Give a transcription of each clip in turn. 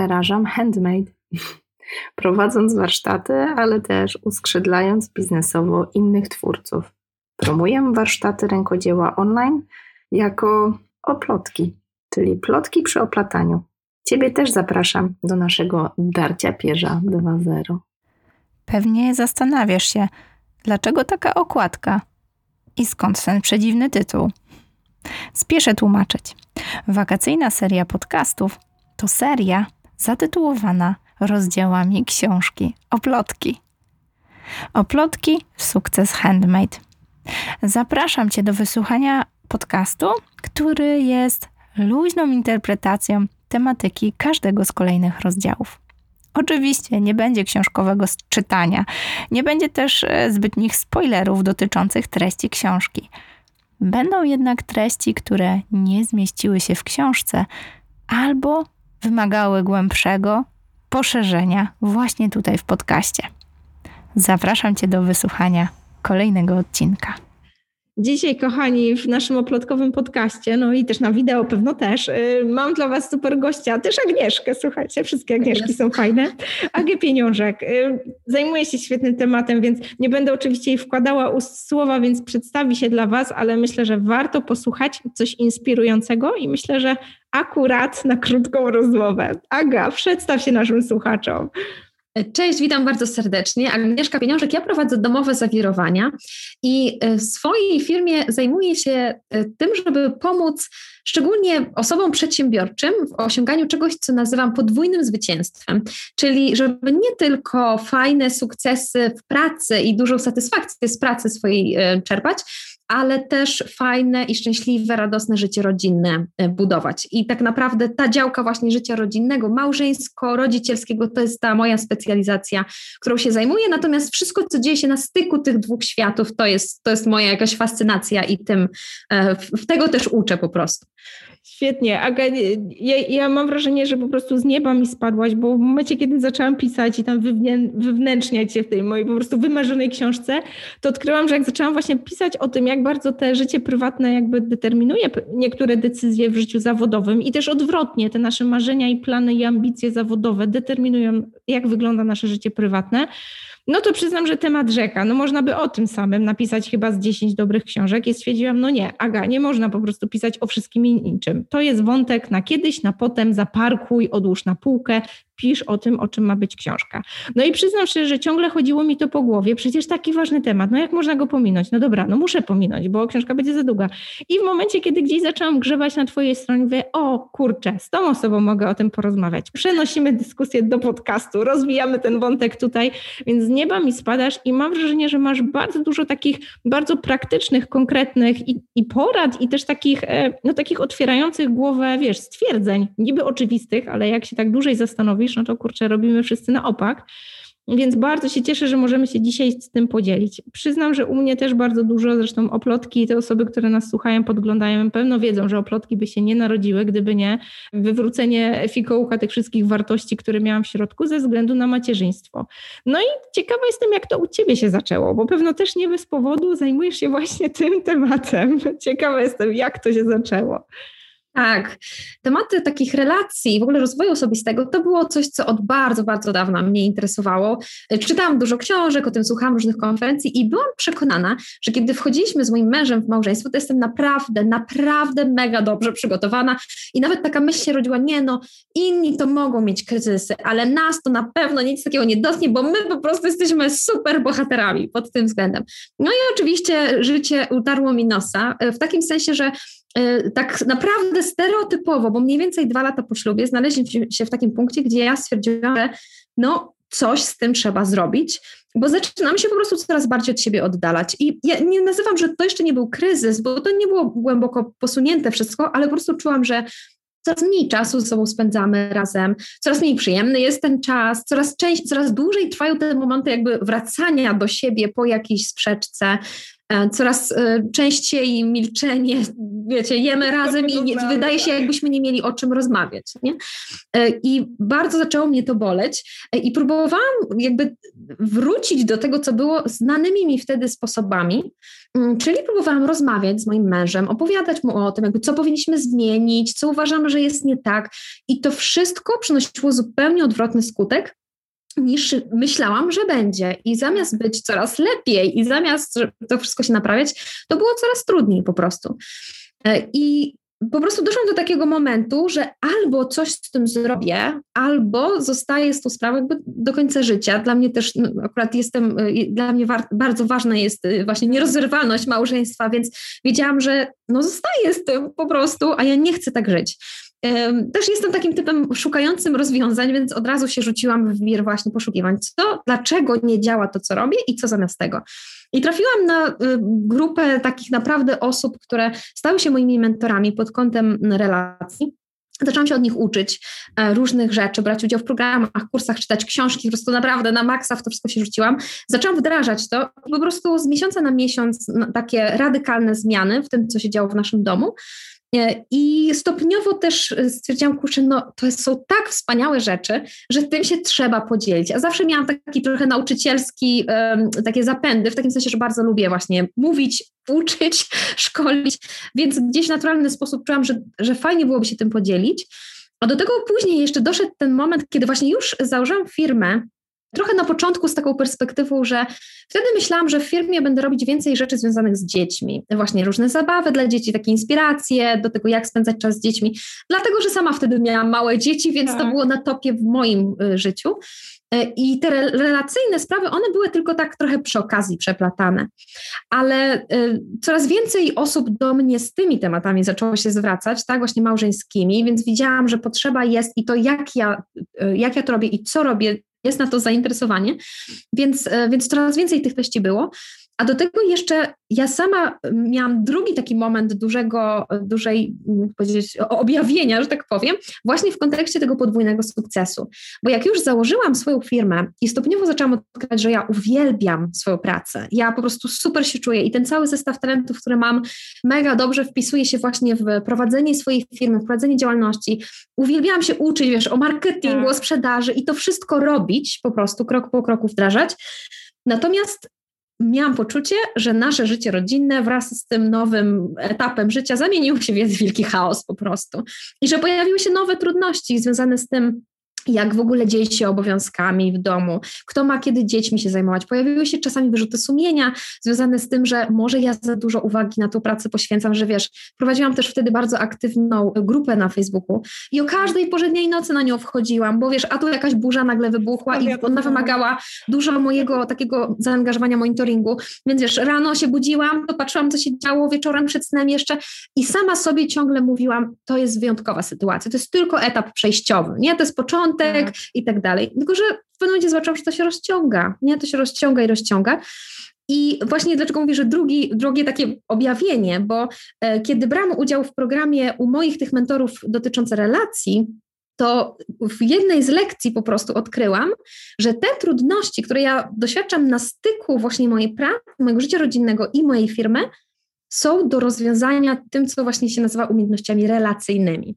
zarażam handmade, prowadząc warsztaty, ale też uskrzydlając biznesowo innych twórców. Promuję warsztaty rękodzieła online jako oplotki, czyli plotki przy oplataniu. Ciebie też zapraszam do naszego Darcia Pierza 2.0. Pewnie zastanawiasz się, dlaczego taka okładka i skąd ten przedziwny tytuł. Spieszę tłumaczyć. Wakacyjna seria podcastów to seria zatytułowana rozdziałami książki Oplotki. Oplotki Sukces Handmade. Zapraszam Cię do wysłuchania podcastu, który jest luźną interpretacją tematyki każdego z kolejnych rozdziałów. Oczywiście nie będzie książkowego czytania, nie będzie też e, zbytnich spoilerów dotyczących treści książki. Będą jednak treści, które nie zmieściły się w książce albo wymagały głębszego poszerzenia właśnie tutaj w podcaście. Zapraszam Cię do wysłuchania kolejnego odcinka. Dzisiaj, kochani, w naszym oplotkowym podcaście, no i też na wideo pewno też, y, mam dla Was super gościa, też Agnieszkę, słuchajcie, wszystkie Agnieszki są fajne. Agę Pieniążek. Y, zajmuje się świetnym tematem, więc nie będę oczywiście jej wkładała słowa, więc przedstawi się dla Was, ale myślę, że warto posłuchać coś inspirującego i myślę, że akurat na krótką rozmowę. Aga, przedstaw się naszym słuchaczom. Cześć, witam bardzo serdecznie. Agnieszka Pieniążek, ja prowadzę domowe zawirowania i e, w swojej firmie zajmuję się e, tym, żeby pomóc szczególnie osobom przedsiębiorczym w osiąganiu czegoś, co nazywam podwójnym zwycięstwem, czyli żeby nie tylko fajne sukcesy w pracy i dużą satysfakcję z pracy swojej e, czerpać, ale też fajne i szczęśliwe, radosne życie rodzinne e, budować. I tak naprawdę ta działka właśnie życia rodzinnego, małżeńsko-rodzicielskiego to jest ta moja specjalizacja, którą się zajmuję, natomiast wszystko, co dzieje się na styku tych dwóch światów, to jest, to jest moja jakaś fascynacja i tym, e, w tego też uczę po prostu. Świetnie. Aga, ja, ja, mam wrażenie, że po prostu z nieba mi spadłaś, bo w momencie, kiedy zaczęłam pisać i tam wywnętrzniać się w tej mojej po prostu wymarzonej książce, to odkryłam, że jak zaczęłam właśnie pisać o tym, jak bardzo te życie prywatne jakby determinuje niektóre decyzje w życiu zawodowym i też odwrotnie, te nasze marzenia i plany i ambicje zawodowe determinują, jak wygląda nasze życie prywatne, no to przyznam, że temat rzeka. No można by o tym samym napisać chyba z 10 dobrych książek i stwierdziłam, no nie, Aga, nie można po prostu pisać o wszystkim i niczym. To jest wątek na kiedyś, na potem, zaparkuj, odłóż na półkę, pisz o tym, o czym ma być książka. No i przyznam szczerze, że ciągle chodziło mi to po głowie, przecież taki ważny temat, no jak można go pominąć? No dobra, no muszę pominąć, bo książka będzie za długa. I w momencie, kiedy gdzieś zaczęłam grzebać na twojej stronie, mówię, o kurczę, z tą osobą mogę o tym porozmawiać. Przenosimy dyskusję do podcastu, rozwijamy ten wątek tutaj, więc z nieba mi spadasz i mam wrażenie, że masz bardzo dużo takich bardzo praktycznych, konkretnych i, i porad i też takich, e, no takich otwierających głowę, wiesz, stwierdzeń, niby oczywistych, ale jak się tak dłużej zastanowisz, no to kurczę, robimy wszyscy na opak. Więc bardzo się cieszę, że możemy się dzisiaj z tym podzielić. Przyznam, że u mnie też bardzo dużo, zresztą oplotki, te osoby, które nas słuchają, podglądają, pewno wiedzą, że oplotki by się nie narodziły, gdyby nie wywrócenie fikołka tych wszystkich wartości, które miałam w środku ze względu na macierzyństwo. No i ciekawa jestem, jak to u Ciebie się zaczęło, bo pewno też nie bez powodu zajmujesz się właśnie tym tematem. Ciekawa jestem, jak to się zaczęło. Tak. Tematy takich relacji, w ogóle rozwoju osobistego, to było coś, co od bardzo, bardzo dawna mnie interesowało. Czytałam dużo książek, o tym słuchałam różnych konferencji i byłam przekonana, że kiedy wchodziliśmy z moim mężem w małżeństwo, to jestem naprawdę, naprawdę mega dobrze przygotowana i nawet taka myśl się rodziła, nie no, inni to mogą mieć kryzysy, ale nas to na pewno nic takiego nie dotknie, bo my po prostu jesteśmy super bohaterami pod tym względem. No i oczywiście życie utarło mi nosa, w takim sensie, że tak naprawdę stereotypowo, bo mniej więcej dwa lata po ślubie znaleźliśmy się w takim punkcie, gdzie ja stwierdziłam, że no coś z tym trzeba zrobić, bo zaczynamy się po prostu coraz bardziej od siebie oddalać. I ja nie nazywam, że to jeszcze nie był kryzys, bo to nie było głęboko posunięte wszystko, ale po prostu czułam, że coraz mniej czasu ze sobą spędzamy razem, coraz mniej przyjemny jest ten czas, coraz, część, coraz dłużej trwają te momenty jakby wracania do siebie po jakiejś sprzeczce, E, coraz e, częściej milczenie, wiecie, jemy razem i nie, wydaje się, jakbyśmy nie mieli o czym rozmawiać. Nie? E, I bardzo zaczęło mnie to boleć i próbowałam jakby wrócić do tego, co było znanymi mi wtedy sposobami, mm, czyli próbowałam rozmawiać z moim mężem, opowiadać mu o tym, jakby co powinniśmy zmienić, co uważam, że jest nie tak i to wszystko przynosiło zupełnie odwrotny skutek, niż myślałam, że będzie. I zamiast być coraz lepiej i zamiast to wszystko się naprawiać, to było coraz trudniej po prostu. E, I po prostu doszłam do takiego momentu, że albo coś z tym zrobię, albo zostaję z tą sprawą do końca życia. Dla mnie też, no, akurat jestem, e, dla mnie war, bardzo ważna jest e, właśnie nierozerwalność małżeństwa, więc wiedziałam, że no zostaję z tym po prostu, a ja nie chcę tak żyć. Też jestem takim typem szukającym rozwiązań, więc od razu się rzuciłam w wir właśnie poszukiwań, co, dlaczego nie działa to, co robię i co zamiast tego. I trafiłam na y, grupę takich naprawdę osób, które stały się moimi mentorami pod kątem relacji. Zaczęłam się od nich uczyć e, różnych rzeczy, brać udział w programach, kursach, czytać książki, po prostu naprawdę na maksa w to wszystko się rzuciłam. Zaczęłam wdrażać to po prostu z miesiąca na miesiąc takie radykalne zmiany w tym, co się działo w naszym domu. E, I stopniowo też e, stwierdziłam, kurczę, no to są tak wspaniałe rzeczy, że tym się trzeba podzielić. A zawsze miałam taki trochę nauczycielski, um, takie zapędy, w takim sensie, że bardzo lubię właśnie mówić, uczyć, szkolić, więc gdzieś w naturalny sposób czułam, że, że fajnie byłoby się tym podzielić. A do tego później jeszcze doszedł ten moment, kiedy właśnie już założyłam firmę, Trochę na początku z taką perspektywą, że wtedy myślałam, że w firmie będę robić więcej rzeczy związanych z dziećmi. Właśnie różne zabawy dla dzieci, takie inspiracje do tego, jak spędzać czas z dziećmi. Dlatego, że sama wtedy miałam małe dzieci, więc tak. to było na topie w moim y, życiu. Y, I te relacyjne sprawy, one były tylko tak trochę przy okazji przeplatane. Ale y, coraz więcej osób do mnie z tymi tematami zaczęło się zwracać, tak, właśnie małżeńskimi, więc widziałam, że potrzeba jest i to, jak ja, jak ja to robię i co robię, jest na to zainteresowanie, więc, e, więc coraz więcej tych treści było. A do tego jeszcze ja sama miałam drugi taki moment dużego, dużej, jak powiedzieć, objawienia, że tak powiem, właśnie w kontekście tego podwójnego sukcesu. Bo jak już założyłam swoją firmę i stopniowo zaczęłam odkrywać, że ja uwielbiam swoją pracę, ja po prostu super się czuję i ten cały zestaw talentów, który mam, mega dobrze wpisuje się właśnie w prowadzenie swojej firmy, w prowadzenie działalności. Uwielbiałam się uczyć, wiesz, o marketingu, tak. o sprzedaży i to wszystko robić, po prostu krok po kroku wdrażać. Natomiast miałam poczucie, że nasze życie rodzinne wraz z tym nowym etapem życia zamieniło się w wielki chaos po prostu. I że pojawiły się nowe trudności związane z tym, jak w ogóle dzielić się obowiązkami w domu, kto ma kiedy dziećmi się zajmować. Pojawiły się czasami wyrzuty sumienia związane z tym, że może ja za dużo uwagi na tą pracę poświęcam, że wiesz, prowadziłam też wtedy bardzo aktywną grupę na Facebooku i o każdej porze dnia i nocy na nią wchodziłam, bo wiesz, a tu jakaś burza nagle wybuchła i ona wymagała dużo mojego takiego zaangażowania monitoringu, więc wiesz, rano się budziłam, to patrzyłam, co się działo wieczorem przed snem jeszcze i sama sobie ciągle mówiłam, to jest wyjątkowa sytuacja, to jest tylko etap przejściowy, nie? To jest początek początek tak. i tak dalej. Tylko, że w pewnym momencie zobaczyłam, że to się rozciąga, nie? To się rozciąga i rozciąga. I właśnie dlaczego mówię, że drugi, drugie takie objawienie, bo e, kiedy brałam udział w programie u moich tych mentorów dotyczące relacji, to w jednej z lekcji po prostu odkryłam, że te trudności, które ja doświadczam na styku właśnie mojej pracy, mojego życia rodzinnego i mojej firmy, są do rozwiązania tym, co właśnie się nazywa umiejętnościami relacyjnymi.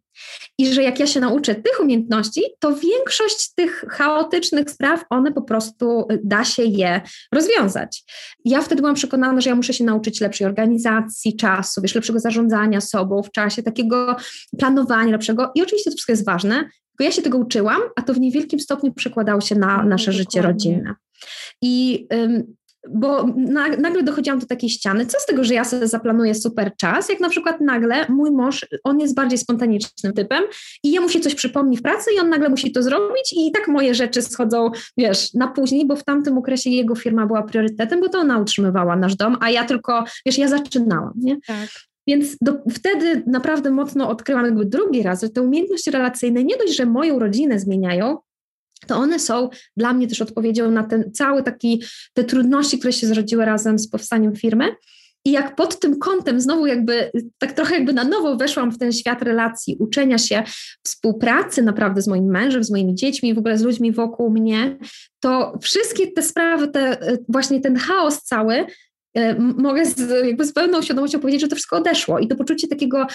I że jak ja się nauczę tych umiejętności, to większość tych chaotycznych spraw, one po prostu y, da się je rozwiązać. Ja wtedy byłam przekonana, że ja muszę się nauczyć lepszej organizacji czasu, wiesz, lepszego zarządzania sobą w czasie, takiego planowania lepszego. I oczywiście to wszystko jest ważne, tylko ja się tego uczyłam, a to w niewielkim stopniu przekładało się na no, nasze życie rodzinne. I bo nagle dochodziłam do takiej ściany, co z tego, że ja sobie zaplanuję super czas, jak na przykład nagle mój mąż, on jest bardziej spontanicznym typem i jemu się coś przypomni w pracy i on nagle musi to zrobić i tak moje rzeczy schodzą, wiesz, na później, bo w tamtym okresie jego firma była priorytetem, bo to ona utrzymywała nasz dom, a ja tylko, wiesz, ja zaczynałam, nie? Tak. Więc do, wtedy naprawdę mocno odkryłam jakby drugi raz, że te umiejętności relacyjne nie dość, że moją rodzinę zmieniają, to one są dla mnie też odpowiedzią na ten cały taki, te trudności, które się zrodziły razem z powstaniem firmy. I jak pod tym kątem znowu jakby, tak trochę jakby na nowo weszłam w ten świat relacji, uczenia się, współpracy naprawdę z moim mężem, z moimi dziećmi, w ogóle z ludźmi wokół mnie, to wszystkie te sprawy, te, właśnie ten chaos cały e, mogę z, jakby z pełną świadomością powiedzieć, że to wszystko odeszło i to poczucie takiego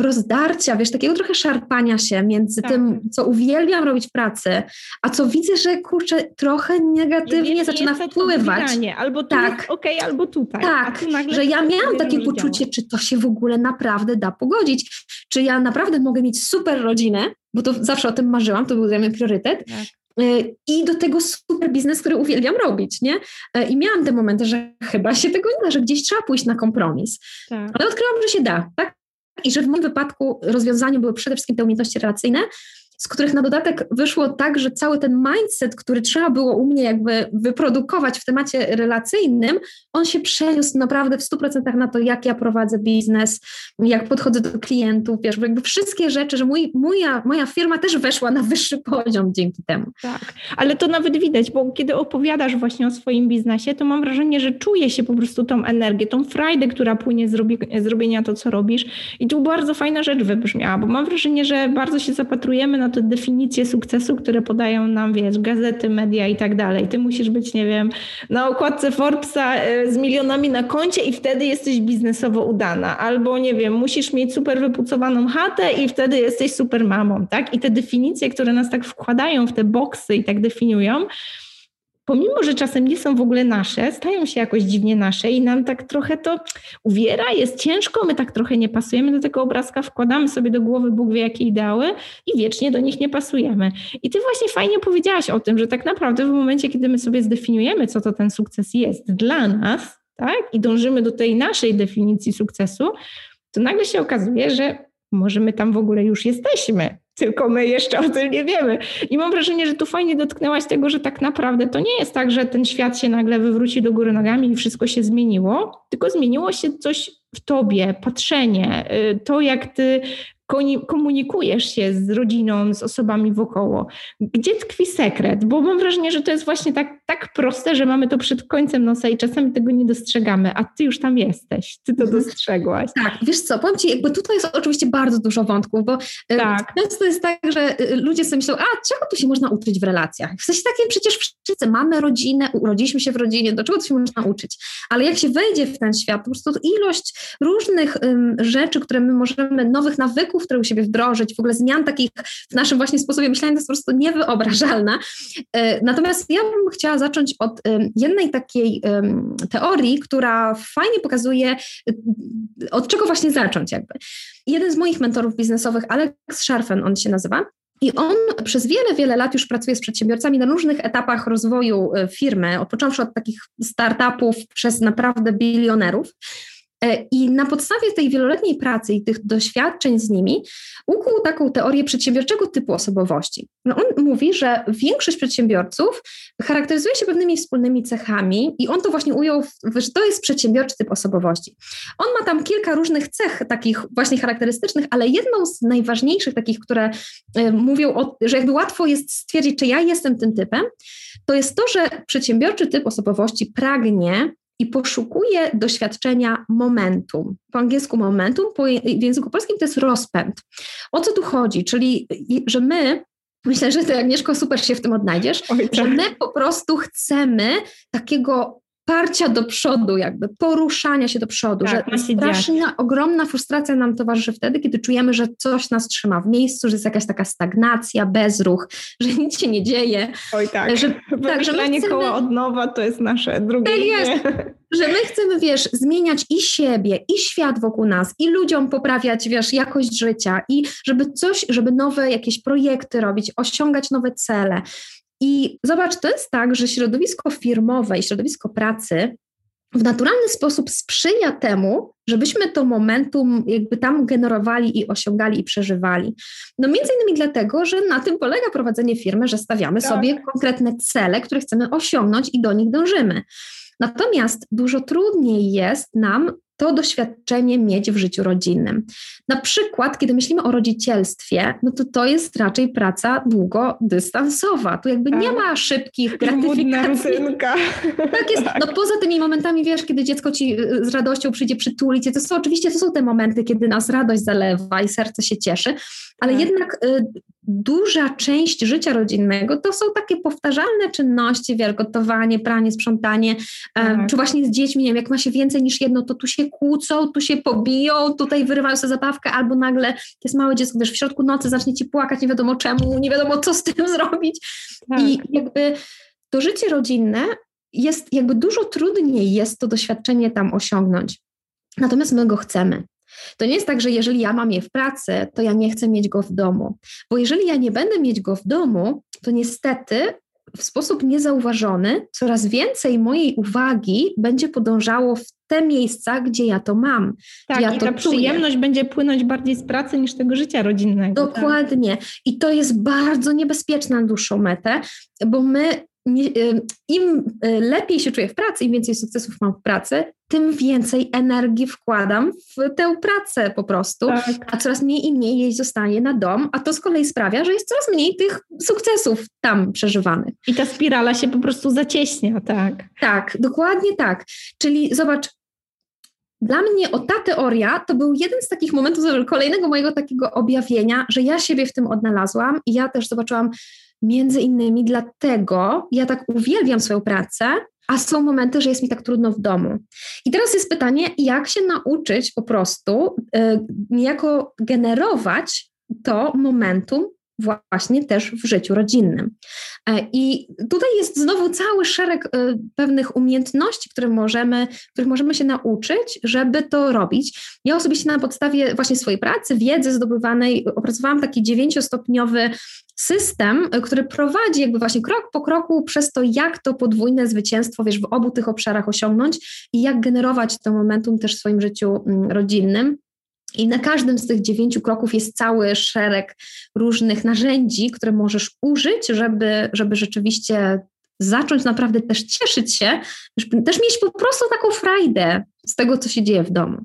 rozdarcia, wiesz, takiego trochę szarpania się między tak. tym, co uwielbiam robić w pracy, a co widzę, że kurczę, trochę negatywnie nie, zaczyna wpływać. Albo tu tak. okej, okay, albo tutaj. Tak, że ja miałam takie poczucie, czy to się w ogóle naprawdę da pogodzić, czy ja naprawdę mogę mieć super rodzinę, bo to zawsze o tym marzyłam, to był dla mnie priorytet, tak. Y, I do tego super biznes, który uwielbiam robić, nie? Y, I miałam te momenty, że chyba się tego nie da, że gdzieś trzeba pójść na kompromis. Tak. Ale odkryłam, że się da, tak? I że w moim wypadku rozwiązaniem były przede wszystkim te umiejętności relacyjne, z których na dodatek wyszło tak, że cały ten mindset, który trzeba było u mnie jakby wyprodukować w temacie relacyjnym, on się przeniósł naprawdę w 100% na to, jak ja prowadzę biznes, jak podchodzę do klientów, wiesz, jakby wszystkie rzeczy, że mój, moja, moja firma też weszła na wyższy poziom dzięki temu. Tak, ale to nawet widać, bo kiedy opowiadasz właśnie o swoim biznesie, to mam wrażenie, że czuję się po prostu tą energię, tą frajdę, która płynie z zrobienia to, co robisz i tu bardzo fajna rzecz wybrzmiała, bo mam wrażenie, że bardzo się zapatrujemy na te definicje sukcesu, które podają nam, wiesz, gazety, media i tak dalej. Ty musisz być, nie wiem, na okładce Forbesa e, z milionami na koncie i wtedy jesteś biznesowo udana. Albo, nie wiem, musisz mieć super wypucowaną chatę i wtedy jesteś super mamą, tak? I te definicje, które nas tak wkładają w te boksy i tak definiują, pomimo, że czasem nie są w ogóle nasze, stają się jakoś dziwnie nasze i nam tak trochę to uwiera, jest ciężko, my tak trochę nie pasujemy do tego obrazka, wkładamy sobie do głowy Bóg wie jakie ideały i wiecznie do nich nie pasujemy. I ty właśnie fajnie powiedziałaś o tym, że tak naprawdę w momencie, kiedy my sobie zdefiniujemy, co to ten sukces jest dla nas, tak, i dążymy do tej naszej definicji sukcesu, to nagle się okazuje, że może my tam w ogóle już jesteśmy, tylko my jeszcze o tym nie wiemy. I mam wrażenie, że tu fajnie dotknęłaś tego, że tak naprawdę to nie jest tak, że ten świat się nagle wywróci do góry nogami i wszystko się zmieniło, tylko zmieniło się coś w tobie, patrzenie, y, to jak ty komunikujesz się z rodziną, z osobami wokoło. Gdzie tkwi sekret? Bo mam wrażenie, że to jest właśnie tak, tak proste, że mamy to przed końcem nosa i czasami tego nie dostrzegamy, a ty już tam jesteś, ty to mhm. dostrzegłaś. Tak, wiesz co, powiem ci, jakby tutaj jest oczywiście bardzo dużo wątków, bo y, tak. często jest tak, że y, ludzie sobie myślą, a czego tu się można uczyć w relacjach? W sensie takim przecież wszyscy mamy rodzinę, urodziliśmy się w rodzinie, do czego tu się można uczyć? Ale jak się wejdzie w ten świat, po prostu ilość różnych um, rzeczy, które my możemy, nowych nawyków, które u siebie wdrożyć, w ogóle zmian takich w naszym właśnie sposobie myślenia, to jest po prostu niewyobrażalna. E, natomiast ja bym chciała zacząć od jednej takiej teorii, która fajnie pokazuje, y, od czego właśnie zacząć jakby. Jeden z moich mentorów biznesowych, Alex Scharfen on się nazywa, i on przez wiele, wiele lat już pracuje z przedsiębiorcami na różnych etapach rozwoju y, firmy, począwszy od takich startupów przez naprawdę bilionerów. E, I na podstawie tej wieloletniej pracy i tych doświadczeń z nimi ukuł taką teorię przedsiębiorczego typu osobowości. No on mówi, że większość przedsiębiorców charakteryzuje się pewnymi wspólnymi cechami i on to właśnie ujął, że to jest przedsiębiorczy typ osobowości. On ma tam kilka różnych cech takich właśnie charakterystycznych, ale jedną z najważniejszych takich, które y, mówią, o, że jakby łatwo jest stwierdzić, czy ja jestem tym typem, to jest to, że przedsiębiorczy typ osobowości pragnie i poszukuje doświadczenia momentum. Po angielsku momentum, po, w języku polskim to jest rozpęd. O co tu chodzi? Czyli, że my Myślę, że ty, Agnieszko, super się w tym odnajdziesz, Oj, tak. że my po prostu chcemy takiego parcia do przodu, jakby poruszania się do przodu, tak, że straszna, ogromna frustracja nam towarzyszy wtedy, kiedy czujemy, że coś nas trzyma w miejscu, że jest jakaś taka stagnacja, bezruch, że nic się nie dzieje. Oj tak, że, tak, że my chcemy... koła od nowa to jest nasze drugie tak jest, że my chcemy, wiesz, zmieniać i siebie, i świat wokół nas, i ludziom poprawiać, wiesz, jakość życia, i żeby coś, żeby nowe jakieś projekty robić, osiągać nowe cele. I zobacz, to jest tak, że środowisko firmowe i środowisko pracy w naturalny sposób sprzyja temu, żebyśmy to momentum jakby tam generowali i osiągali i przeżywali. No między innymi dlatego, że na tym polega prowadzenie firmy, że stawiamy tak. sobie konkretne cele, które chcemy osiągnąć i do nich dążymy. Natomiast dużo trudniej jest nam to doświadczenie mieć w życiu rodzinnym. Na przykład, kiedy myślimy o rodzicielstwie, no to to jest raczej praca długodystansowa. Tu jakby tak. nie ma szybkich gratyfikacji. Tak jest. Tak. No poza tymi momentami, wiesz, kiedy dziecko ci y, z radością przyjdzie przytulić, to są oczywiście to są te momenty, kiedy nas radość zalewa i serce się cieszy, ale tak. jednak y, duża część życia rodzinnego to są takie powtarzalne czynności, wiesz, gotowanie, pranie, sprzątanie, tak. czy właśnie z dziećmi, nie wiem, jak ma się więcej niż jedno, to tu się kłócą, tu się pobiją, tutaj wyrywają sobie zabawkę, albo nagle jest małe dziecko, wiesz, w środku nocy zacznie ci płakać, nie wiadomo czemu, nie wiadomo co z tym zrobić. Tak. I jakby to życie rodzinne jest jakby dużo trudniej jest to doświadczenie tam osiągnąć. Natomiast my go chcemy. To nie jest tak, że jeżeli ja mam je w pracy, to ja nie chcę mieć go w domu. Bo jeżeli ja nie będę mieć go w domu, to niestety w sposób niezauważony coraz więcej mojej uwagi będzie podążało w te miejsca, gdzie ja to mam. Tak, ja i ta przyjemność będzie płynąć bardziej z pracy niż tego życia rodzinnego. Tak. Dokładnie. Tak. I to jest bardzo niebezpieczne na dłuższą metę, bo my im y, lepiej się czuję w pracy, im więcej sukcesów mam w pracy, tym więcej energii wkładam w tę pracę po prostu, tak. a coraz mniej i mniej jej zostanie na dom, a to z kolei sprawia, że jest coraz mniej tych sukcesów tam przeżywanych. I ta spirala się po prostu zacieśnia, tak. Tak, dokładnie tak. Czyli zobacz, dla mnie o ta teoria to był jeden z takich momentów kolejnego mojego takiego objawienia, że ja siebie w tym odnalazłam i ja też zobaczyłam, Między innymi dlatego ja tak uwielbiam swoją pracę, a są momenty, że jest mi tak trudno w domu. I teraz jest pytanie, jak się nauczyć po prostu y, niejako generować to momentum właśnie też w życiu rodzinnym. E, I tutaj jest znowu cały szereg e, pewnych umiejętności, które możemy, których możemy się nauczyć, żeby to robić. Ja osobiście na podstawie właśnie swojej pracy, wiedzy zdobywanej, opracowałam taki dziewięciostopniowy system, e, który prowadzi jakby właśnie krok po kroku przez to, jak to podwójne zwycięstwo, wiesz, w obu tych obszarach osiągnąć i jak generować to momentum też w swoim życiu mm, rodzinnym. I na każdym z tych dziewięciu kroków jest cały szereg różnych narzędzi, które możesz użyć, żeby, żeby rzeczywiście zacząć naprawdę też cieszyć się, żeby też mieć po prostu taką frajdę z tego, co się dzieje w domu.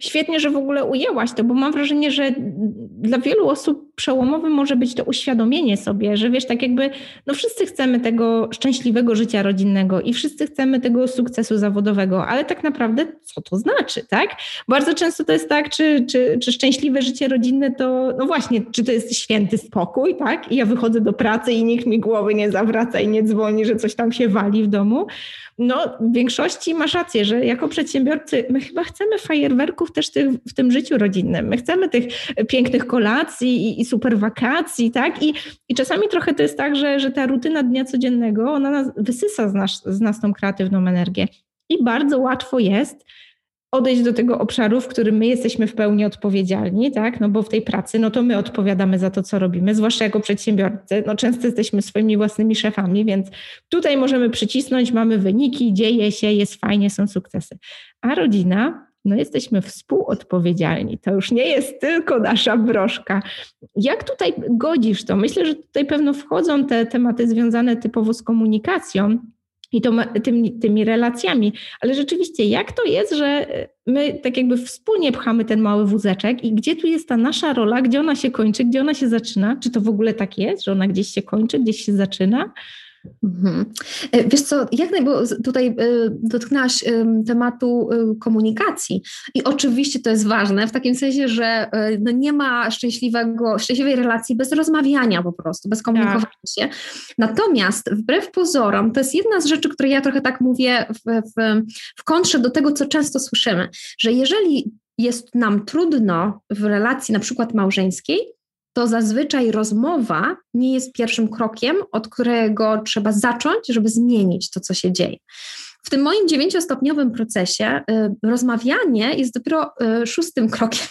Świetnie, że w ogóle ujęłaś to, bo mam wrażenie, że dla wielu osób przełomowym może być to uświadomienie sobie, że wiesz, tak jakby, no wszyscy chcemy tego szczęśliwego życia rodzinnego i wszyscy chcemy tego sukcesu zawodowego, ale tak naprawdę co to znaczy, tak? Bardzo często to jest tak, czy, czy, czy szczęśliwe życie rodzinne to, no właśnie, czy to jest święty spokój, tak? I ja wychodzę do pracy i nikt mi głowy nie zawraca i nie dzwoni, że coś tam się wali w domu. No, w większości masz rację, że jako przedsiębiorcy my chyba chcemy fajerwerków też tych, w tym życiu rodzinnym. My chcemy tych pięknych kolacji i, i super wakacji, tak? I, I czasami trochę to jest tak, że, że ta rutyna dnia codziennego, ona nas, wysysa z nas, z nas tą kreatywną energię. I bardzo łatwo jest odejść do tego obszaru, w którym my jesteśmy w pełni odpowiedzialni, tak? No bo w tej pracy, no to my odpowiadamy za to, co robimy, zwłaszcza jako przedsiębiorcy. No często jesteśmy swoimi własnymi szefami, więc tutaj możemy przycisnąć, mamy wyniki, dzieje się, jest fajnie, są sukcesy. A rodzina, no jesteśmy współodpowiedzialni. To już nie jest tylko nasza broszka. Jak tutaj godzisz to? Myślę, że tutaj pewno wchodzą te tematy związane typowo z komunikacją, i to, tymi, tymi relacjami. Ale rzeczywiście, jak to jest, że my tak jakby wspólnie pchamy ten mały wózeczek i gdzie tu jest ta nasza rola, gdzie ona się kończy, gdzie ona się zaczyna? Czy to w ogóle tak jest, że ona gdzieś się kończy, gdzieś się zaczyna? Mhm. E, wiesz co, jak naj, bo tutaj e, dotknęłaś tematu e, komunikacji i oczywiście to jest ważne w takim sensie, że no nie ma szczęśliwego, szczęśliwej relacji bez rozmawiania po prostu, bez komunikowania tak. się. Natomiast wbrew pozorom, to jest jedna z rzeczy, które ja trochę tak mówię w, w, w kontrze do tego, co często słyszymy, że jeżeli jest nam trudno w relacji na przykład małżeńskiej, to zazwyczaj rozmowa nie jest pierwszym krokiem, od którego trzeba zacząć, żeby zmienić to, co się dzieje. W tym moim dziewięciostopniowym procesie y, rozmawianie jest dopiero y, szóstym krokiem.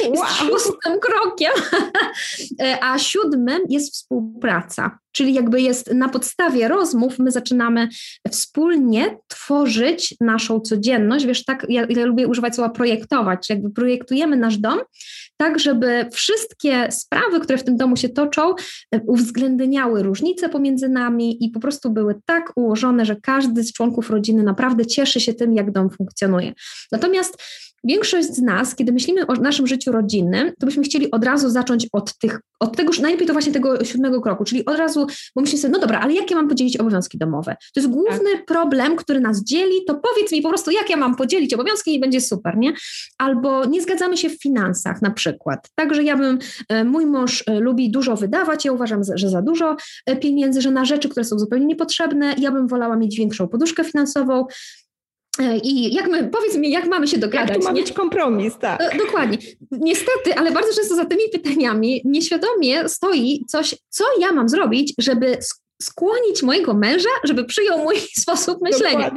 Wow. jest szóstym krokiem, a siódmym jest współpraca. Czyli jakby jest na podstawie rozmów, my zaczynamy wspólnie tworzyć naszą codzienność. Wiesz, tak, ja, ja lubię używać słowa projektować, jakby projektujemy nasz dom tak, żeby wszystkie sprawy, które w tym domu się toczą, uwzględniały różnice pomiędzy nami i po prostu były tak ułożone, że każdy z członków rodziny naprawdę cieszy się tym, jak dom funkcjonuje. Natomiast większość z nas, kiedy myślimy o naszym życiu rodzinnym, to byśmy chcieli od razu zacząć od tych, od tego, najlepiej to właśnie tego siódmego kroku, czyli od razu, bo myślimy sobie, no dobra, ale jak ja mam podzielić obowiązki domowe? To jest główny tak. problem, który nas dzieli, to powiedz mi po prostu, jak ja mam podzielić obowiązki i będzie super, nie? Albo nie zgadzamy się w finansach na przykład. Także ja bym, e, mój mąż e, lubi dużo wydawać, ja uważam, że za dużo e, pieniędzy, że na rzeczy, które są zupełnie niepotrzebne, ja bym wolała mieć większą poduszkę finansową, I jak my, powiedz mi, jak mamy się dogadać? Jak tu ma być kompromis, tak. E, dokładnie. Niestety, ale bardzo często za tymi pytaniami nieświadomie stoi coś, co ja mam zrobić, żeby skłonić mojego męża, żeby przyjął mój sposób myślenia,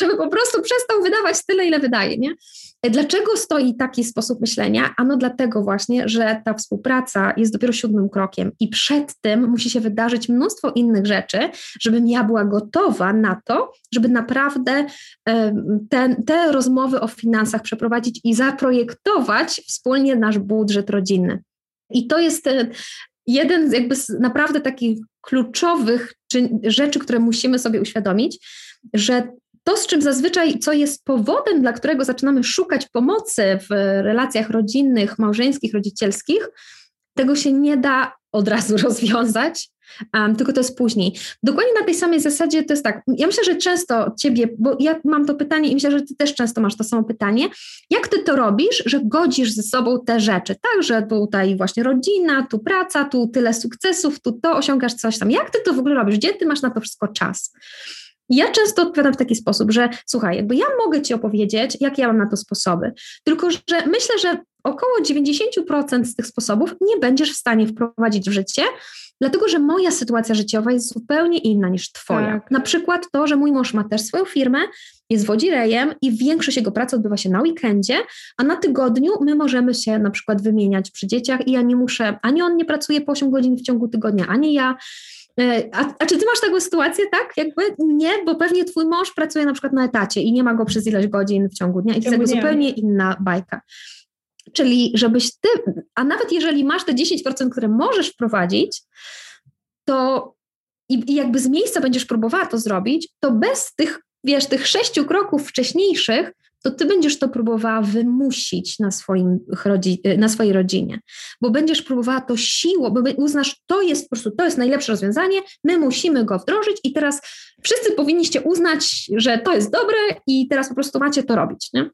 żeby po prostu przestał wydawać tyle, ile wydaje. Nie? Dlaczego stoi taki sposób myślenia? Ano dlatego właśnie, że ta współpraca jest dopiero siódmym krokiem i przed tym musi się wydarzyć mnóstwo innych rzeczy, żebym ja była gotowa na to, żeby naprawdę te, te rozmowy o finansach przeprowadzić i zaprojektować wspólnie nasz budżet rodzinny. I to jest e, jeden z jakby z naprawdę takich kluczowych rzeczy, które musimy sobie uświadomić, że to, z czym zazwyczaj, co jest powodem, dla którego zaczynamy szukać pomocy w relacjach rodzinnych, małżeńskich, rodzicielskich, tego się nie da od razu rozwiązać, um, tylko to jest później. Dokładnie na tej samej zasadzie to jest tak. Ja myślę, że często ciebie, bo ja mam to pytanie i myślę, że ty też często masz to samo pytanie. Jak ty to robisz, że godzisz ze sobą te rzeczy? Tak, że tutaj właśnie rodzina, tu praca, tu tyle sukcesów, tu to osiągasz coś tam. Jak ty to w ogóle robisz? Gdzie ty masz na to wszystko czas? Ja często odpowiadam w taki sposób, że słuchaj, jakby ja mogę Ci opowiedzieć, jakie ja mam na to sposoby, tylko że myślę, że około 90% z tych sposobów nie będziesz w stanie wprowadzić w życie, dlatego że moja sytuacja życiowa jest zupełnie inna niż Twoja. Tak. Na przykład to, że mój mąż ma też swoją firmę, jest wodzirejem i większość jego pracy odbywa się na weekendzie, a na tygodniu my możemy się na przykład wymieniać przy dzieciach i ja nie muszę, ani on nie pracuje po 8 godzin w ciągu tygodnia, ani ja. E, a, a, czy ty masz taką sytuację, tak? Jakby nie, bo pewnie twój mąż pracuje na przykład na etacie i nie ma go przez ileś godzin w ciągu dnia i to jest zupełnie inna bajka. Czyli żebyś ty, a nawet jeżeli masz te 10%, które możesz wprowadzić, to i, i jakby z miejsca będziesz próbowała to zrobić, to bez tych, wiesz, tych sześciu kroków wcześniejszych, to ty będziesz to próbowała wymusić na, swoim, na swojej rodzinie, bo będziesz próbowała to siłą, bo uznasz, to jest po prostu, to jest najlepsze rozwiązanie, my musimy go wdrożyć i teraz wszyscy powinniście uznać, że to jest dobre i teraz po prostu macie to robić. Nie?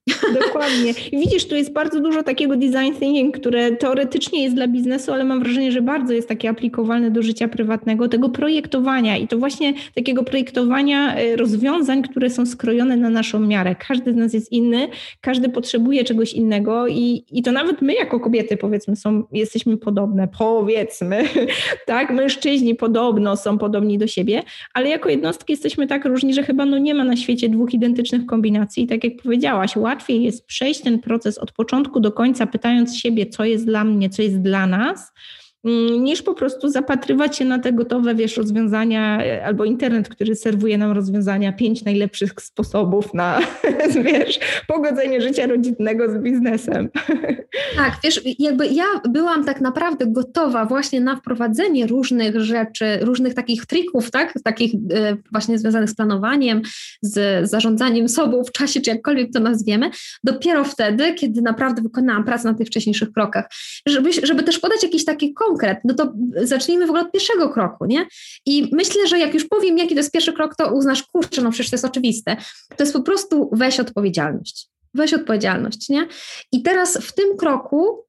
Dokładnie. I widzisz, tu jest bardzo dużo takiego design thinking, które teoretycznie jest dla biznesu, ale mam wrażenie, że bardzo jest takie aplikowalne do życia prywatnego, tego projektowania i to właśnie takiego projektowania e, rozwiązań, które są skrojone na naszą miarę. Każdy z nas jest inny, każdy potrzebuje czegoś innego i, i to nawet my jako kobiety powiedzmy są, jesteśmy podobne, powiedzmy, tak, mężczyźni podobno są podobni do siebie, ale jako jednostki jesteśmy tak różni, że chyba no nie ma na świecie dwóch identycznych kombinacji. I tak jak powiedziałaś, łatwiej jest przejść ten proces od początku do końca, pytając siebie, co jest dla mnie, co jest dla nas, niż po prostu zapatrywać się na te gotowe, wiesz, rozwiązania e, albo internet, który serwuje nam rozwiązania, pięć najlepszych sposobów na, wiesz, pogodzenie życia rodzinnego z biznesem. Tak, wiesz, jakby ja byłam tak naprawdę gotowa właśnie na wprowadzenie różnych rzeczy, różnych takich trików, tak, takich e, właśnie związanych z planowaniem, z zarządzaniem sobą w czasie, czy jakkolwiek to nazwiemy, dopiero wtedy, kiedy naprawdę wykonałam pracę na tych wcześniejszych krokach. Żeby, żeby też podać jakiś taki konkret, no to zacznijmy w ogóle od pierwszego kroku, nie? I myślę, że jak już powiem, jaki to jest pierwszy krok, to uznasz, kurczę, no przecież to jest oczywiste. To jest po prostu weź odpowiedzialność. Weź odpowiedzialność, nie? I teraz w tym kroku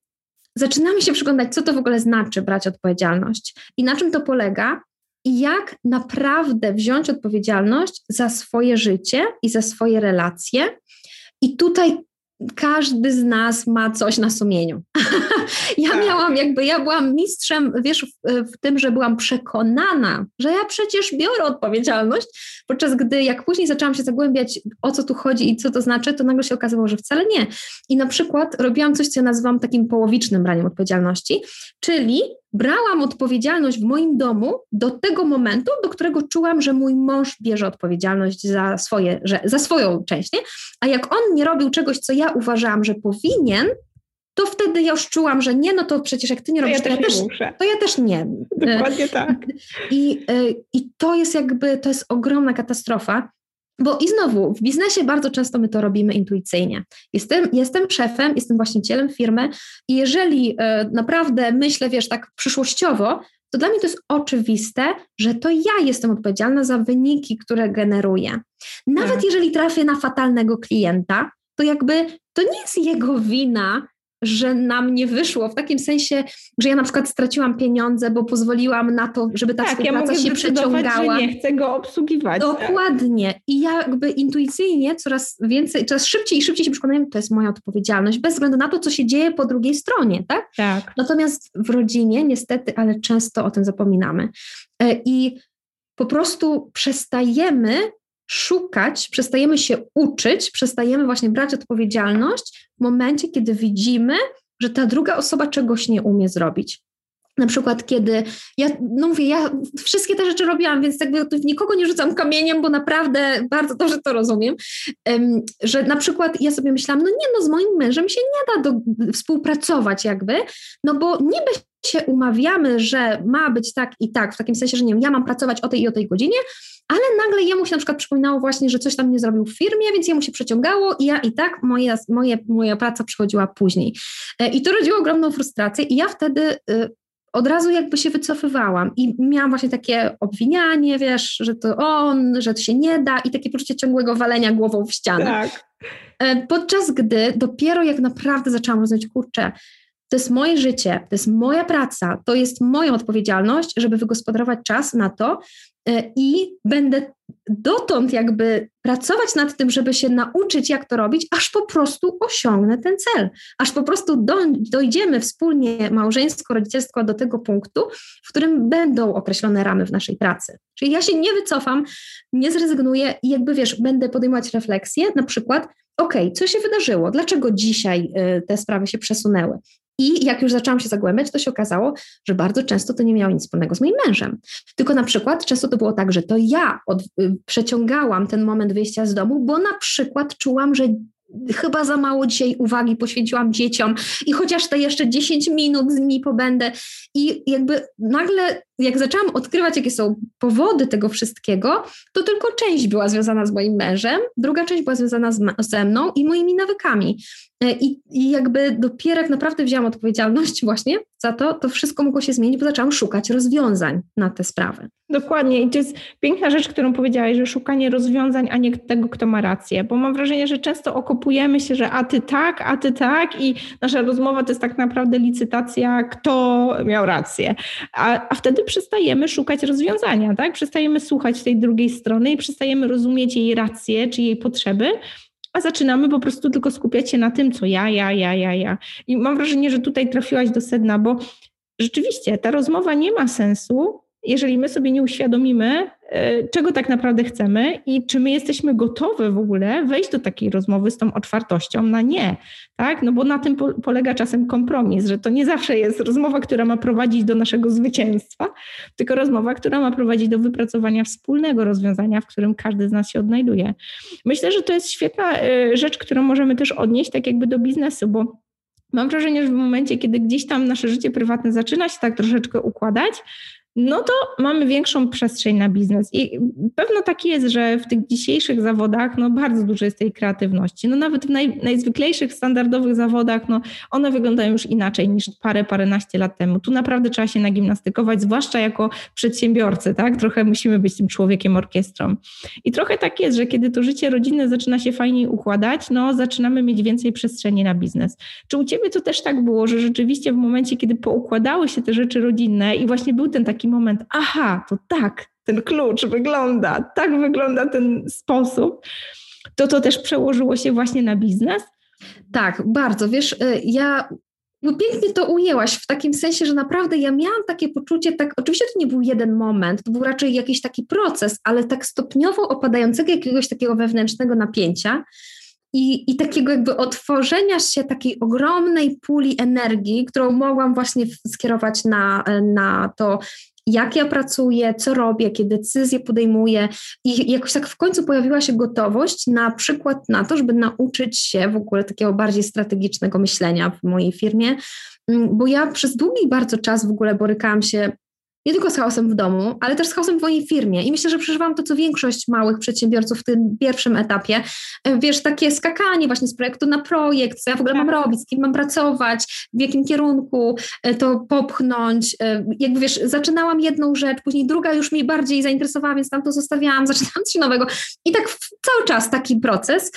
zaczynamy się przyglądać, co to w ogóle znaczy brać odpowiedzialność i na czym to polega i jak naprawdę wziąć odpowiedzialność za swoje życie i za swoje relacje. I tutaj każdy z nas ma coś na sumieniu. ja tak. miałam jakby, ja byłam mistrzem, wiesz, w, w, tym, że byłam przekonana, że ja przecież biorę odpowiedzialność, podczas gdy jak później zaczęłam się zagłębiać, o co tu chodzi i co to znaczy, to nagle się okazało, że wcale nie. I na przykład robiłam coś, co ja nazywam takim połowicznym braniem odpowiedzialności, czyli brałam odpowiedzialność w moim domu do tego momentu, do którego czułam, że mój mąż bierze odpowiedzialność za, swoje, że, za swoją część. Nie? A jak on nie robił czegoś, co ja uważałam, że powinien, to wtedy ja już czułam, że nie, no to przecież jak ty nie robisz, to ja, to też, ja też to ja też nie. Dokładnie tak. I, I to jest jakby, to jest ogromna katastrofa, Bo i znowu, w biznesie bardzo często my to robimy intuicyjnie. Jestem, jestem szefem, jestem właścicielem firmy i jeżeli e, naprawdę myślę, wiesz, tak przyszłościowo, to dla mnie to jest oczywiste, że to ja jestem odpowiedzialna za wyniki, które generuję. Nawet tak. jeżeli trafię na fatalnego klienta, to jakby to nie jest jego wina, że nam nie wyszło, w takim sensie, że ja na przykład straciłam pieniądze, bo pozwoliłam na to, żeby ta tak, współpraca ja się przeciągała. Że nie chcę go obsługiwać. Tak. Dokładnie. Tak? I ja jakby intuicyjnie coraz więcej, coraz szybciej i szybciej się przekonujemy, to jest moja odpowiedzialność, bez względu na to, co się dzieje po drugiej stronie, tak? Tak. Natomiast w rodzinie niestety, ale często o tym zapominamy. E, I po prostu przestajemy szukać, przestajemy się uczyć, przestajemy właśnie brać odpowiedzialność w momencie, kiedy widzimy, że ta druga osoba czegoś nie umie zrobić. Na przykład, kiedy ja, no mówię, ja wszystkie te rzeczy robiłam, więc jakby nikogo nie rzucam kamieniem, bo naprawdę bardzo dobrze to rozumiem, um, że na przykład ja sobie myślałam, no nie, no z moim mężem się nie da do, współpracować jakby, no bo niby się umawiamy, że ma być tak i tak, w takim sensie, że nie wiem, ja mam pracować o tej i o tej godzinie, ale nagle jemu się na przykład przypominało właśnie, że coś tam nie zrobił w firmie, więc jemu się przeciągało i ja i tak moja, moje, moja praca przychodziła później. E, I to rodziło ogromną frustrację i ja wtedy y, od razu jakby się wycofywałam i miałam właśnie takie obwinianie, wiesz, że to on, że to się nie da i takie poczucie ciągłego walenia głową w ścianę. Tak. E, podczas gdy dopiero jak naprawdę zaczęłam rozumieć, kurczę, to jest moje życie, to jest moja praca, to jest moja odpowiedzialność, żeby wygospodarować czas na to, E, i będę dotąd jakby pracować nad tym, żeby się nauczyć, jak to robić, aż po prostu osiągnę ten cel, aż po prostu do, dojdziemy wspólnie małżeństwo, rodzicielstwo do tego punktu, w którym będą określone ramy w naszej pracy. Czyli ja się nie wycofam, nie zrezygnuję i jakby wiesz, będę podejmować refleksję, na przykład, ok, co się wydarzyło, dlaczego dzisiaj y, te sprawy się przesunęły, i jak już zaczęłam się zagłębiać, to się okazało, że bardzo często to nie miało nic wspólnego z moim mężem. Tylko na przykład często to było tak, że to ja od, y, przeciągałam ten moment wyjścia z domu, bo na przykład czułam, że chyba za mało dzisiaj uwagi poświęciłam dzieciom i chociaż te jeszcze 10 minut z nimi pobędę i jakby nagle jak zaczęłam odkrywać, jakie są powody tego wszystkiego, to tylko część była związana z moim mężem, druga część była związana z, ze mną i moimi nawykami. E, I, I jakby dopiero jak naprawdę wzięłam odpowiedzialność właśnie za to, to wszystko mogło się zmienić, bo zaczęłam szukać rozwiązań na te sprawy. Dokładnie i to jest piękna rzecz, którą powiedziałaś, że szukanie rozwiązań, a nie tego, kto ma rację, bo mam wrażenie, że często okopujemy się, że a ty tak, a ty tak i nasza rozmowa to jest tak naprawdę licytacja, kto miał rację, a, a wtedy przestajemy szukać rozwiązania, tak? Przestajemy słuchać tej drugiej strony i przestajemy rozumieć jej rację czy jej potrzeby, a zaczynamy po prostu tylko skupiać się na tym, co ja, ja, ja, ja, ja. I mam wrażenie, że tutaj trafiłaś do sedna, bo rzeczywiście ta rozmowa nie ma sensu, jeżeli my sobie nie uświadomimy, czego tak naprawdę chcemy i czy my jesteśmy gotowe w ogóle wejść do takiej rozmowy z tą otwartością na nie, tak? No bo na tym polega czasem kompromis, że to nie zawsze jest rozmowa, która ma prowadzić do naszego zwycięstwa, tylko rozmowa, która ma prowadzić do wypracowania wspólnego rozwiązania, w którym każdy z nas się odnajduje. Myślę, że to jest świetna e, rzecz, którą możemy też odnieść tak jakby do biznesu, bo Mam wrażenie, że w momencie, kiedy gdzieś tam nasze życie prywatne zaczyna się tak troszeczkę układać, no to mamy większą przestrzeń na biznes. I pewno tak jest, że w tych dzisiejszych zawodach no bardzo dużo jest tej kreatywności. No nawet w naj, najzwyklejszych, standardowych zawodach, no one wyglądają już inaczej niż parę, paręnaście lat temu. Tu naprawdę trzeba się nagimnastykować, zwłaszcza jako przedsiębiorcy, tak? Trochę musimy być tym człowiekiem orkiestrą. I trochę tak jest, że kiedy to życie rodzinne zaczyna się fajniej układać, no zaczynamy mieć więcej przestrzeni na biznes. Czy u Ciebie to też tak było, że rzeczywiście w momencie, kiedy poukładały się te rzeczy rodzinne i właśnie był ten taki taki moment, aha, to tak, ten klucz wygląda, tak wygląda ten sposób, to to też przełożyło się właśnie na biznes? Tak, bardzo. Wiesz, y, ja no pięknie to ujęłaś w takim sensie, że naprawdę ja miałam takie poczucie, tak, oczywiście to nie był jeden moment, to był raczej jakiś taki proces, ale tak stopniowo opadającego jakiegoś takiego wewnętrznego napięcia, i, i takiego jakby otworzenia się takiej ogromnej puli energii, którą mogłam właśnie skierować na, na to, jak ja pracuję, co robię, jakie decyzje podejmuję i jakoś tak w końcu pojawiła się gotowość na przykład na to, żeby nauczyć się w ogóle takiego bardziej strategicznego myślenia w mojej firmie, mm, bo ja przez długi bardzo czas w ogóle borykałam się nie tylko z chaosem w domu, ale też z chaosem w mojej firmie. I myślę, że przeżywam to, co większość małych przedsiębiorców w tym pierwszym etapie. E, wiesz, takie skakanie właśnie z projektu na projekt, co ja w ogóle mam tak. robić, z kim mam pracować, w jakim kierunku e, to popchnąć. E, jakby wiesz, zaczynałam jedną rzecz, później druga już mnie bardziej zainteresowała, więc tam to zostawiałam, zaczynałam coś nowego. I tak cały czas taki proces.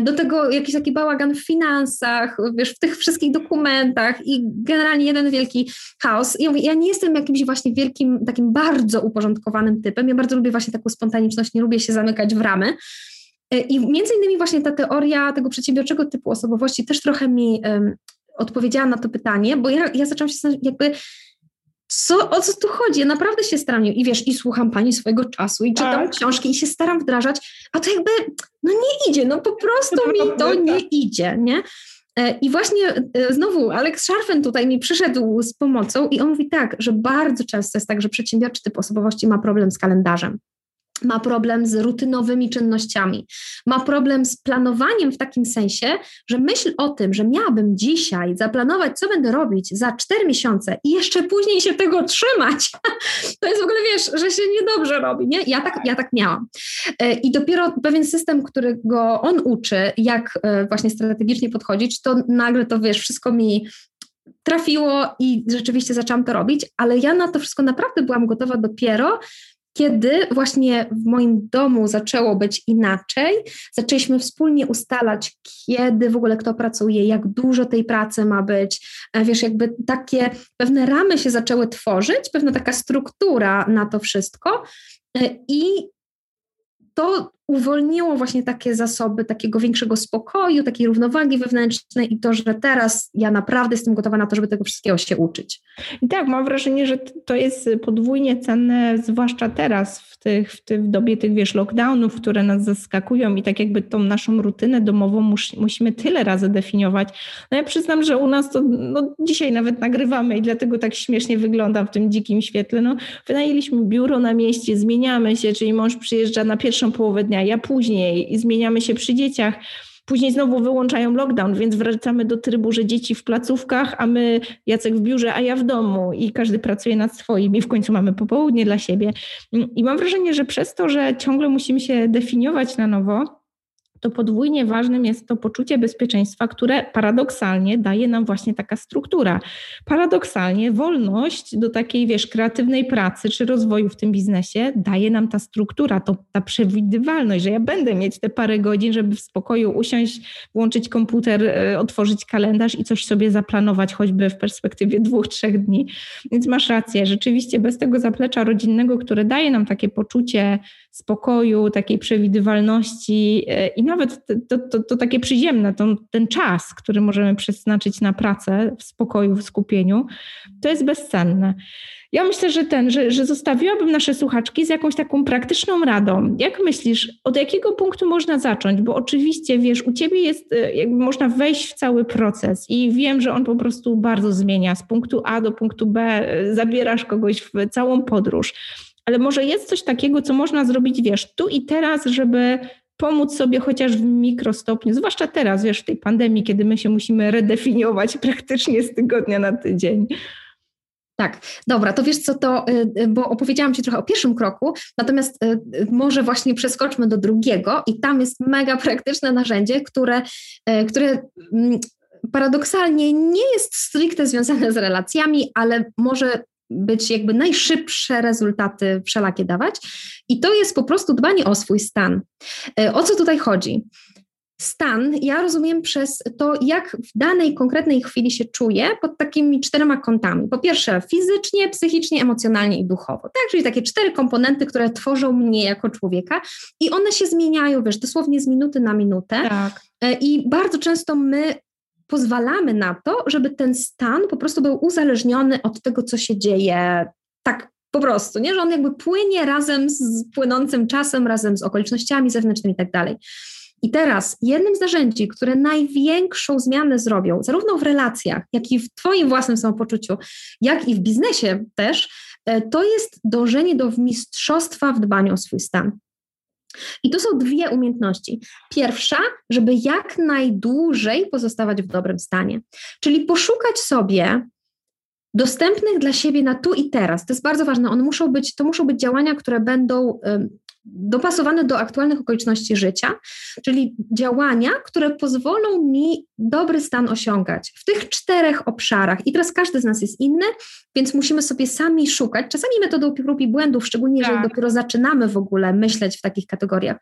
Do tego jakiś taki bałagan w finansach, wiesz, w tych wszystkich dokumentach i generalnie jeden wielki chaos. I ja, nie jestem jakimś właśnie wielkim, takim bardzo uporządkowanym typem. Ja bardzo lubię właśnie taką spontaniczność, nie lubię się zamykać w ramy. E, I między innymi właśnie ta teoria tego przedsiębiorczego typu osobowości też trochę mi um, odpowiedziała na to pytanie, bo ja, ja zaczęłam się zastanawiać, jakby co, o co tu chodzi? Ja naprawdę się staram i wiesz, i słucham pani swojego czasu i czytam tak. książki i się staram wdrażać, a to jakby no nie idzie, no po prostu mi to nie idzie, nie? E, I właśnie e, znowu Alex Scharfen tutaj mi przyszedł z pomocą i on mówi tak, że bardzo często jest tak, że przedsiębiorczy typ osobowości ma problem z kalendarzem ma problem z rutynowymi czynnościami, ma problem z planowaniem w takim sensie, że myśl o tym, że miałabym dzisiaj zaplanować, co będę robić za cztery miesiące i jeszcze później się tego trzymać, to jest w ogóle, wiesz, że się niedobrze robi, nie? Ja tak, ja tak miałam. E, I dopiero pewien system, którego on uczy, jak e, właśnie strategicznie podchodzić, to nagle to, wiesz, wszystko mi trafiło i rzeczywiście zaczęłam to robić, ale ja na to wszystko naprawdę byłam gotowa dopiero, kiedy właśnie w moim domu zaczęło być inaczej, zaczęliśmy wspólnie ustalać, kiedy w ogóle kto pracuje, jak dużo tej pracy ma być. E, wiesz, jakby takie pewne ramy się zaczęły tworzyć, pewna taka struktura na to wszystko. E, I to uwolniło właśnie takie zasoby takiego większego spokoju, takiej równowagi wewnętrznej i to, że teraz ja naprawdę jestem gotowa na to, żeby tego wszystkiego się uczyć. I tak, mam wrażenie, że to jest podwójnie cenne, zwłaszcza teraz w, tych, w, tych, w dobie tych, wiesz, lockdownów, które nas zaskakują i tak jakby tą naszą rutynę domową mus, musimy tyle razy definiować. No ja przyznam, że u nas to no, dzisiaj nawet nagrywamy i dlatego tak śmiesznie wygląda w tym dzikim świetle. No, wynajęliśmy biuro na mieście, zmieniamy się, czyli mąż przyjeżdża na pierwszą połowę dnia dnia, ja później zmieniamy się przy dzieciach. Później znowu wyłączają lockdown, więc wracamy do trybu, że dzieci w placówkach, a my, Jacek w biurze, a ja w domu i każdy pracuje nad swoim i w końcu mamy popołudnie dla siebie. I mam wrażenie, że przez to, że ciągle musimy się definiować na nowo, to podwójnie ważnym jest to poczucie bezpieczeństwa, które paradoksalnie daje nam właśnie taka struktura. Paradoksalnie wolność do takiej, wiesz, kreatywnej pracy czy rozwoju w tym biznesie daje nam ta struktura, to ta przewidywalność, że ja będę mieć te parę godzin, żeby w spokoju usiąść, włączyć komputer, e, otworzyć kalendarz i coś sobie zaplanować, choćby w perspektywie dwóch, trzech dni. Więc masz rację, rzeczywiście bez tego zaplecza rodzinnego, które daje nam takie poczucie spokoju, takiej przewidywalności e, i nawet to, to, to takie przyziemne, to, ten czas, który możemy przeznaczyć na pracę w spokoju, w skupieniu, to jest bezcenne. Ja myślę, że ten, że, że zostawiłabym nasze słuchaczki z jakąś taką praktyczną radą. Jak myślisz, od jakiego punktu można zacząć? Bo oczywiście, wiesz, u ciebie jest, e, jakby można wejść w cały proces i wiem, że on po prostu bardzo zmienia. Z punktu A do punktu B e, zabierasz kogoś w całą podróż ale może jest coś takiego, co można zrobić, wiesz, tu i teraz, żeby pomóc sobie chociaż w mikrostopniu, zwłaszcza teraz, wiesz, w tej pandemii, kiedy my się musimy redefiniować praktycznie z tygodnia na tydzień. Tak, dobra, to wiesz co, to, y, y, bo opowiedziałam Ci trochę o pierwszym kroku, natomiast y, może właśnie przeskoczmy do drugiego i tam jest mega praktyczne narzędzie, które, które mm, paradoksalnie nie jest stricte związane z relacjami, ale może być jakby najszybsze rezultaty wszelakie dawać. I to jest po prostu dbanie o swój stan. E, o co tutaj chodzi? Stan ja rozumiem przez to, jak w danej konkretnej chwili się czuję pod takimi czterema kątami. Po pierwsze, fizycznie, psychicznie, emocjonalnie i duchowo. Tak, czyli takie cztery komponenty, które tworzą mnie jako człowieka i one się zmieniają, wiesz, dosłownie z minuty na minutę. Tak. E, I bardzo często my pozwalamy na to, żeby ten stan po prostu był uzależniony od tego, co się dzieje tak po prostu, nie? że on jakby płynie razem z płynącym czasem, razem z okolicznościami zewnętrznymi i tak dalej. I teraz jednym z narzędzi, które największą zmianę zrobią, zarówno w relacjach, jak i w Twoim własnym samopoczuciu, jak i w biznesie też, e, to jest dążenie do mistrzostwa w dbaniu o swój stan. I to są dwie umiejętności. Pierwsza, żeby jak najdłużej pozostawać w dobrym stanie, czyli poszukać sobie dostępnych dla siebie na tu i teraz. To jest bardzo ważne. One muszą być, to muszą być działania, które będą dopasowane do aktualnych okoliczności życia, czyli działania, które pozwolą mi dobry stan osiągać w tych czterech obszarach. I teraz każdy z nas jest inny, więc musimy sobie sami szukać, czasami metodą prób i błędów, szczególnie jeżeli tak. dopiero zaczynamy w ogóle myśleć w takich kategoriach.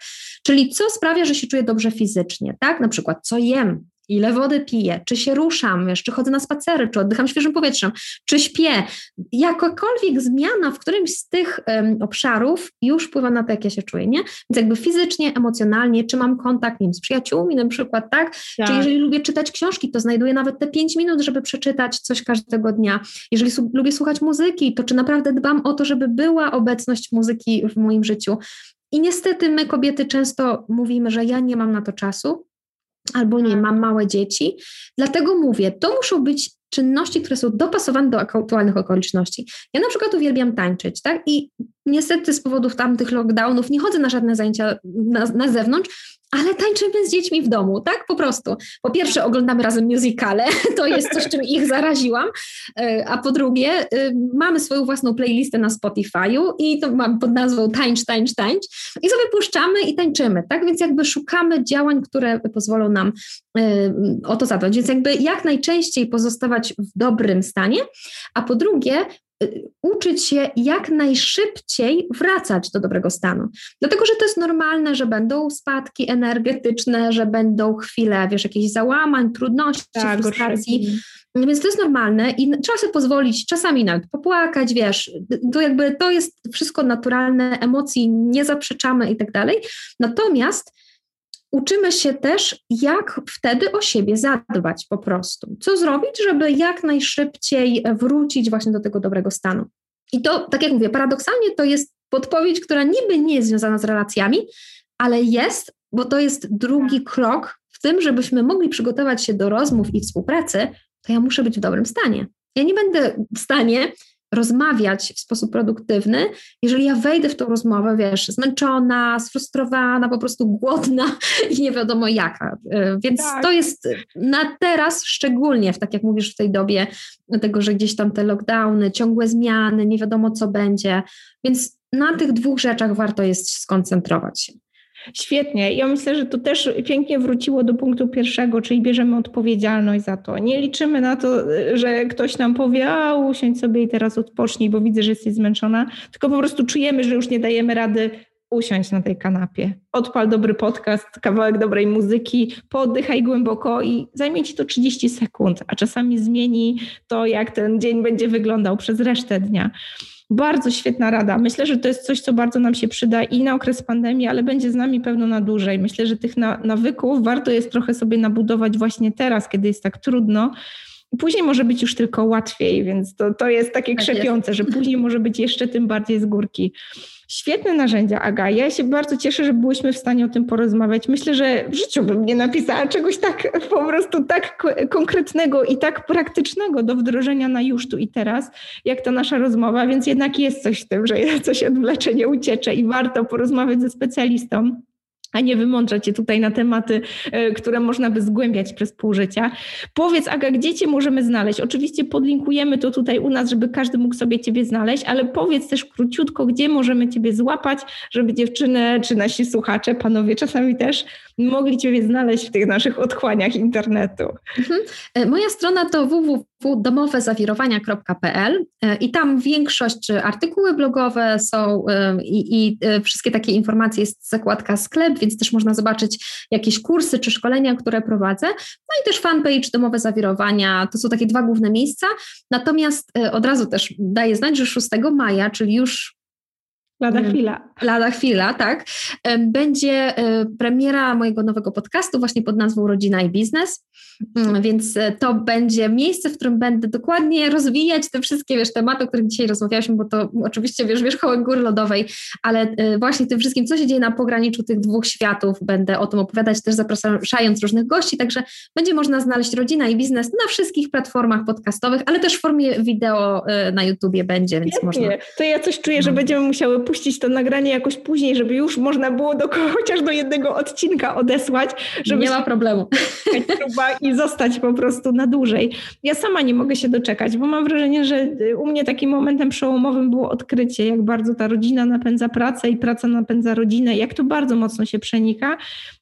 Czyli co sprawia, że się czuję dobrze fizycznie, tak? Na przykład co jem, ile wody piję, czy się ruszam, wiesz, czy chodzę na spacery, czy oddycham świeżym powietrzem, czy śpię. Jakakolwiek zmiana w którymś z tych um, obszarów już wpływa na to, jak ja się czuję, nie? Więc jakby fizycznie, emocjonalnie, czy mam kontakt nie wiem, z przyjaciółmi na przykład, tak? tak? Czy jeżeli lubię czytać książki, to znajduję nawet te pięć minut, żeby przeczytać coś każdego dnia. Jeżeli lubię słuchać muzyki, to czy naprawdę dbam o to, żeby była obecność muzyki w moim życiu? I niestety my kobiety często mówimy, że ja nie mam na to czasu, albo nie, tak. mam małe dzieci. Dlatego mówię, to muszą być czynności, które są dopasowane do aktualnych okoliczności. Ja na przykład uwielbiam tańczyć, tak? I niestety z powodów tamtych lockdownów nie chodzę na żadne zajęcia na, na zewnątrz, ale tańczymy z dziećmi w domu, tak? Po prostu. Po pierwsze, oglądamy razem musicale, to jest coś, czym ich zaraziłam, e, a po drugie, y, mamy swoją własną playlistę na Spotify'u i to mam pod nazwą Tańcz, Tańcz, Tańcz i sobie puszczamy i tańczymy, tak? Więc jakby szukamy działań, które pozwolą nam y, o to zadbać. Więc jakby jak najczęściej pozostawać w dobrym stanie, a po drugie, Y, uczyć się jak najszybciej wracać do dobrego stanu. Dlatego, że to jest normalne, że będą spadki energetyczne, że będą chwile, wiesz, jakichś załamań, trudności, tak, frustracji. Więc to jest normalne i trzeba sobie pozwolić czasami nawet popłakać, wiesz, to jakby to jest wszystko naturalne, emocji nie zaprzeczamy i tak dalej. Natomiast uczymy się też, jak wtedy o siebie zadbać po prostu. Co zrobić, żeby jak najszybciej wrócić właśnie do tego dobrego stanu. I to, tak jak mówię, paradoksalnie to jest podpowiedź, która niby nie jest związana z relacjami, ale jest, bo to jest drugi tak. krok w tym, żebyśmy mogli przygotować się do rozmów i współpracy, to ja muszę być w dobrym stanie. Ja nie będę w stanie rozmawiać w sposób produktywny, jeżeli ja wejdę w tą rozmowę, wiesz, zmęczona, sfrustrowana, po prostu głodna i nie wiadomo jaka. E, więc tak. to jest na teraz szczególnie, w, tak jak mówisz, w tej dobie tego, że gdzieś tam te lockdowny, ciągłe zmiany, nie wiadomo co będzie. Więc na tych dwóch rzeczach warto jest skoncentrować się. Świetnie. Ja myślę, że to też pięknie wróciło do punktu pierwszego, czyli bierzemy odpowiedzialność za to. Nie liczymy na to, że ktoś nam powie, a usiądź sobie i teraz odpocznij, bo widzę, że jesteś zmęczona, tylko po prostu czujemy, że już nie dajemy rady usiąść na tej kanapie. Odpal dobry podcast, kawałek dobrej muzyki, poddychaj głęboko i zajmie ci to 30 sekund, a czasami zmieni to, jak ten dzień będzie wyglądał przez resztę dnia. Bardzo świetna rada. Myślę, że to jest coś, co bardzo nam się przyda i na okres pandemii, ale będzie z nami pewno na dłużej. Myślę, że tych nawyków warto jest trochę sobie nabudować właśnie teraz, kiedy jest tak trudno. Później może być już tylko łatwiej, więc to, to jest takie tak krzepiące, jest. że później może być jeszcze tym bardziej z górki. Świetne narzędzia, Aga. Ja się bardzo cieszę, że byłyśmy w stanie o tym porozmawiać. Myślę, że w życiu bym nie napisała czegoś tak po prostu tak konkretnego i tak praktycznego do wdrożenia na już tu i teraz, jak ta nasza rozmowa, więc jednak jest coś w tym, że coś odwlecze, nie uciecze i warto porozmawiać ze specjalistą a nie wymądrzać się tutaj na tematy, e, które można by zgłębiać przez pół życia. Powiedz, Aga, gdzie Cię możemy znaleźć? Oczywiście podlinkujemy to tutaj u nas, żeby każdy mógł sobie Ciebie znaleźć, ale powiedz też króciutko, gdzie możemy Ciebie złapać, żeby dziewczyny, czy nasi słuchacze, panowie czasami też, mogli Ciebie znaleźć w tych naszych otchłaniach internetu. Mhm. E, moja strona to www.domowezawirowania.pl e, i tam większość artykuły blogowe są i, i wszystkie takie informacje jest zakładka sklep, więc też można zobaczyć jakieś kursy czy szkolenia, które prowadzę. No i też fanpage Domowe Zawirowania, to są takie dwa główne miejsca. Natomiast e, od razu też daję znać, że 6 maja, czyli już Lada chwila. Lada chwila, tak. Będzie e, premiera mojego nowego podcastu właśnie pod nazwą Rodzina i Biznes, mm, więc e, to będzie miejsce, w którym będę dokładnie rozwijać te wszystkie, wiesz, tematy, o których dzisiaj rozmawialiśmy, bo to oczywiście, wiesz, wierzchołek góry lodowej, ale e, właśnie tym wszystkim, co się dzieje na pograniczu tych dwóch światów, będę o tym opowiadać, też zapraszając różnych gości, także będzie można znaleźć Rodzina i Biznes na wszystkich platformach podcastowych, ale też w formie wideo na YouTubie będzie, więc Świetnie. można. To ja coś czuję, że no. będziemy musiały puścić to nagranie jakoś później, żeby już można było do, chociaż do jednego odcinka odesłać. Żeby nie ma problemu. I zostać po prostu na dłużej. Ja sama nie mogę się doczekać, bo mam wrażenie, że u mnie takim momentem przełomowym było odkrycie, jak bardzo ta rodzina napędza pracę i praca napędza rodzinę, jak to bardzo mocno się przenika.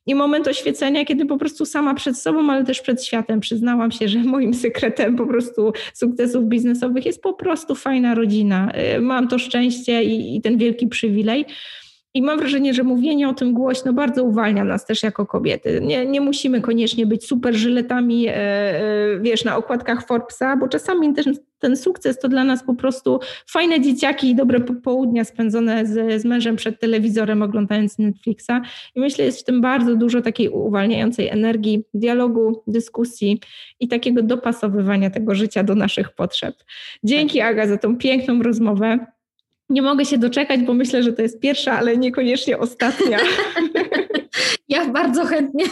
I moment oświecenia, kiedy po prostu sama przed sobą, ale też przed światem przyznałam się, że moim sekretem po prostu sukcesów biznesowych jest po prostu fajna rodzina. Y, mam to szczęście i, i ten wielki przywilej. I mam wrażenie, że mówienie o tym głośno bardzo uwalnia nas też jako kobiety. Nie, nie musimy koniecznie być super żyletami, e, e, wiesz, na okładkach Forbesa, bo czasami też ten sukces to dla nas po prostu fajne dzieciaki i dobre popołudnia spędzone z, z mężem przed telewizorem oglądając Netflixa. I myślę, jest w tym bardzo dużo takiej uwalniającej energii, dialogu, dyskusji i takiego dopasowywania tego życia do naszych potrzeb. Dzięki Aga za tą piękną rozmowę. Nie mogę się doczekać, bo myślę, że to jest pierwsza, ale niekoniecznie ostatnia. Ja bardzo chętnie.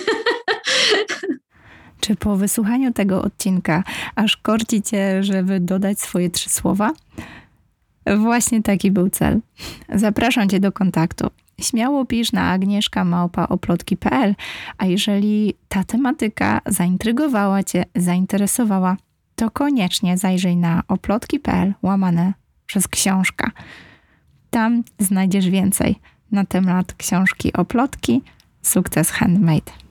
Czy po wysłuchaniu tego odcinka aż korci cię, żeby dodać swoje trzy słowa? Właśnie taki był cel. Zapraszam cię do kontaktu. Śmiało pisz na agnieszkamałpaoplotki.pl, a jeżeli ta tematyka zaintrygowała cię, zainteresowała, to koniecznie zajrzyj na oplotki.pl łamane przez książka. Tam znajdziesz więcej na temat książki Oplotki Sukces Handmade.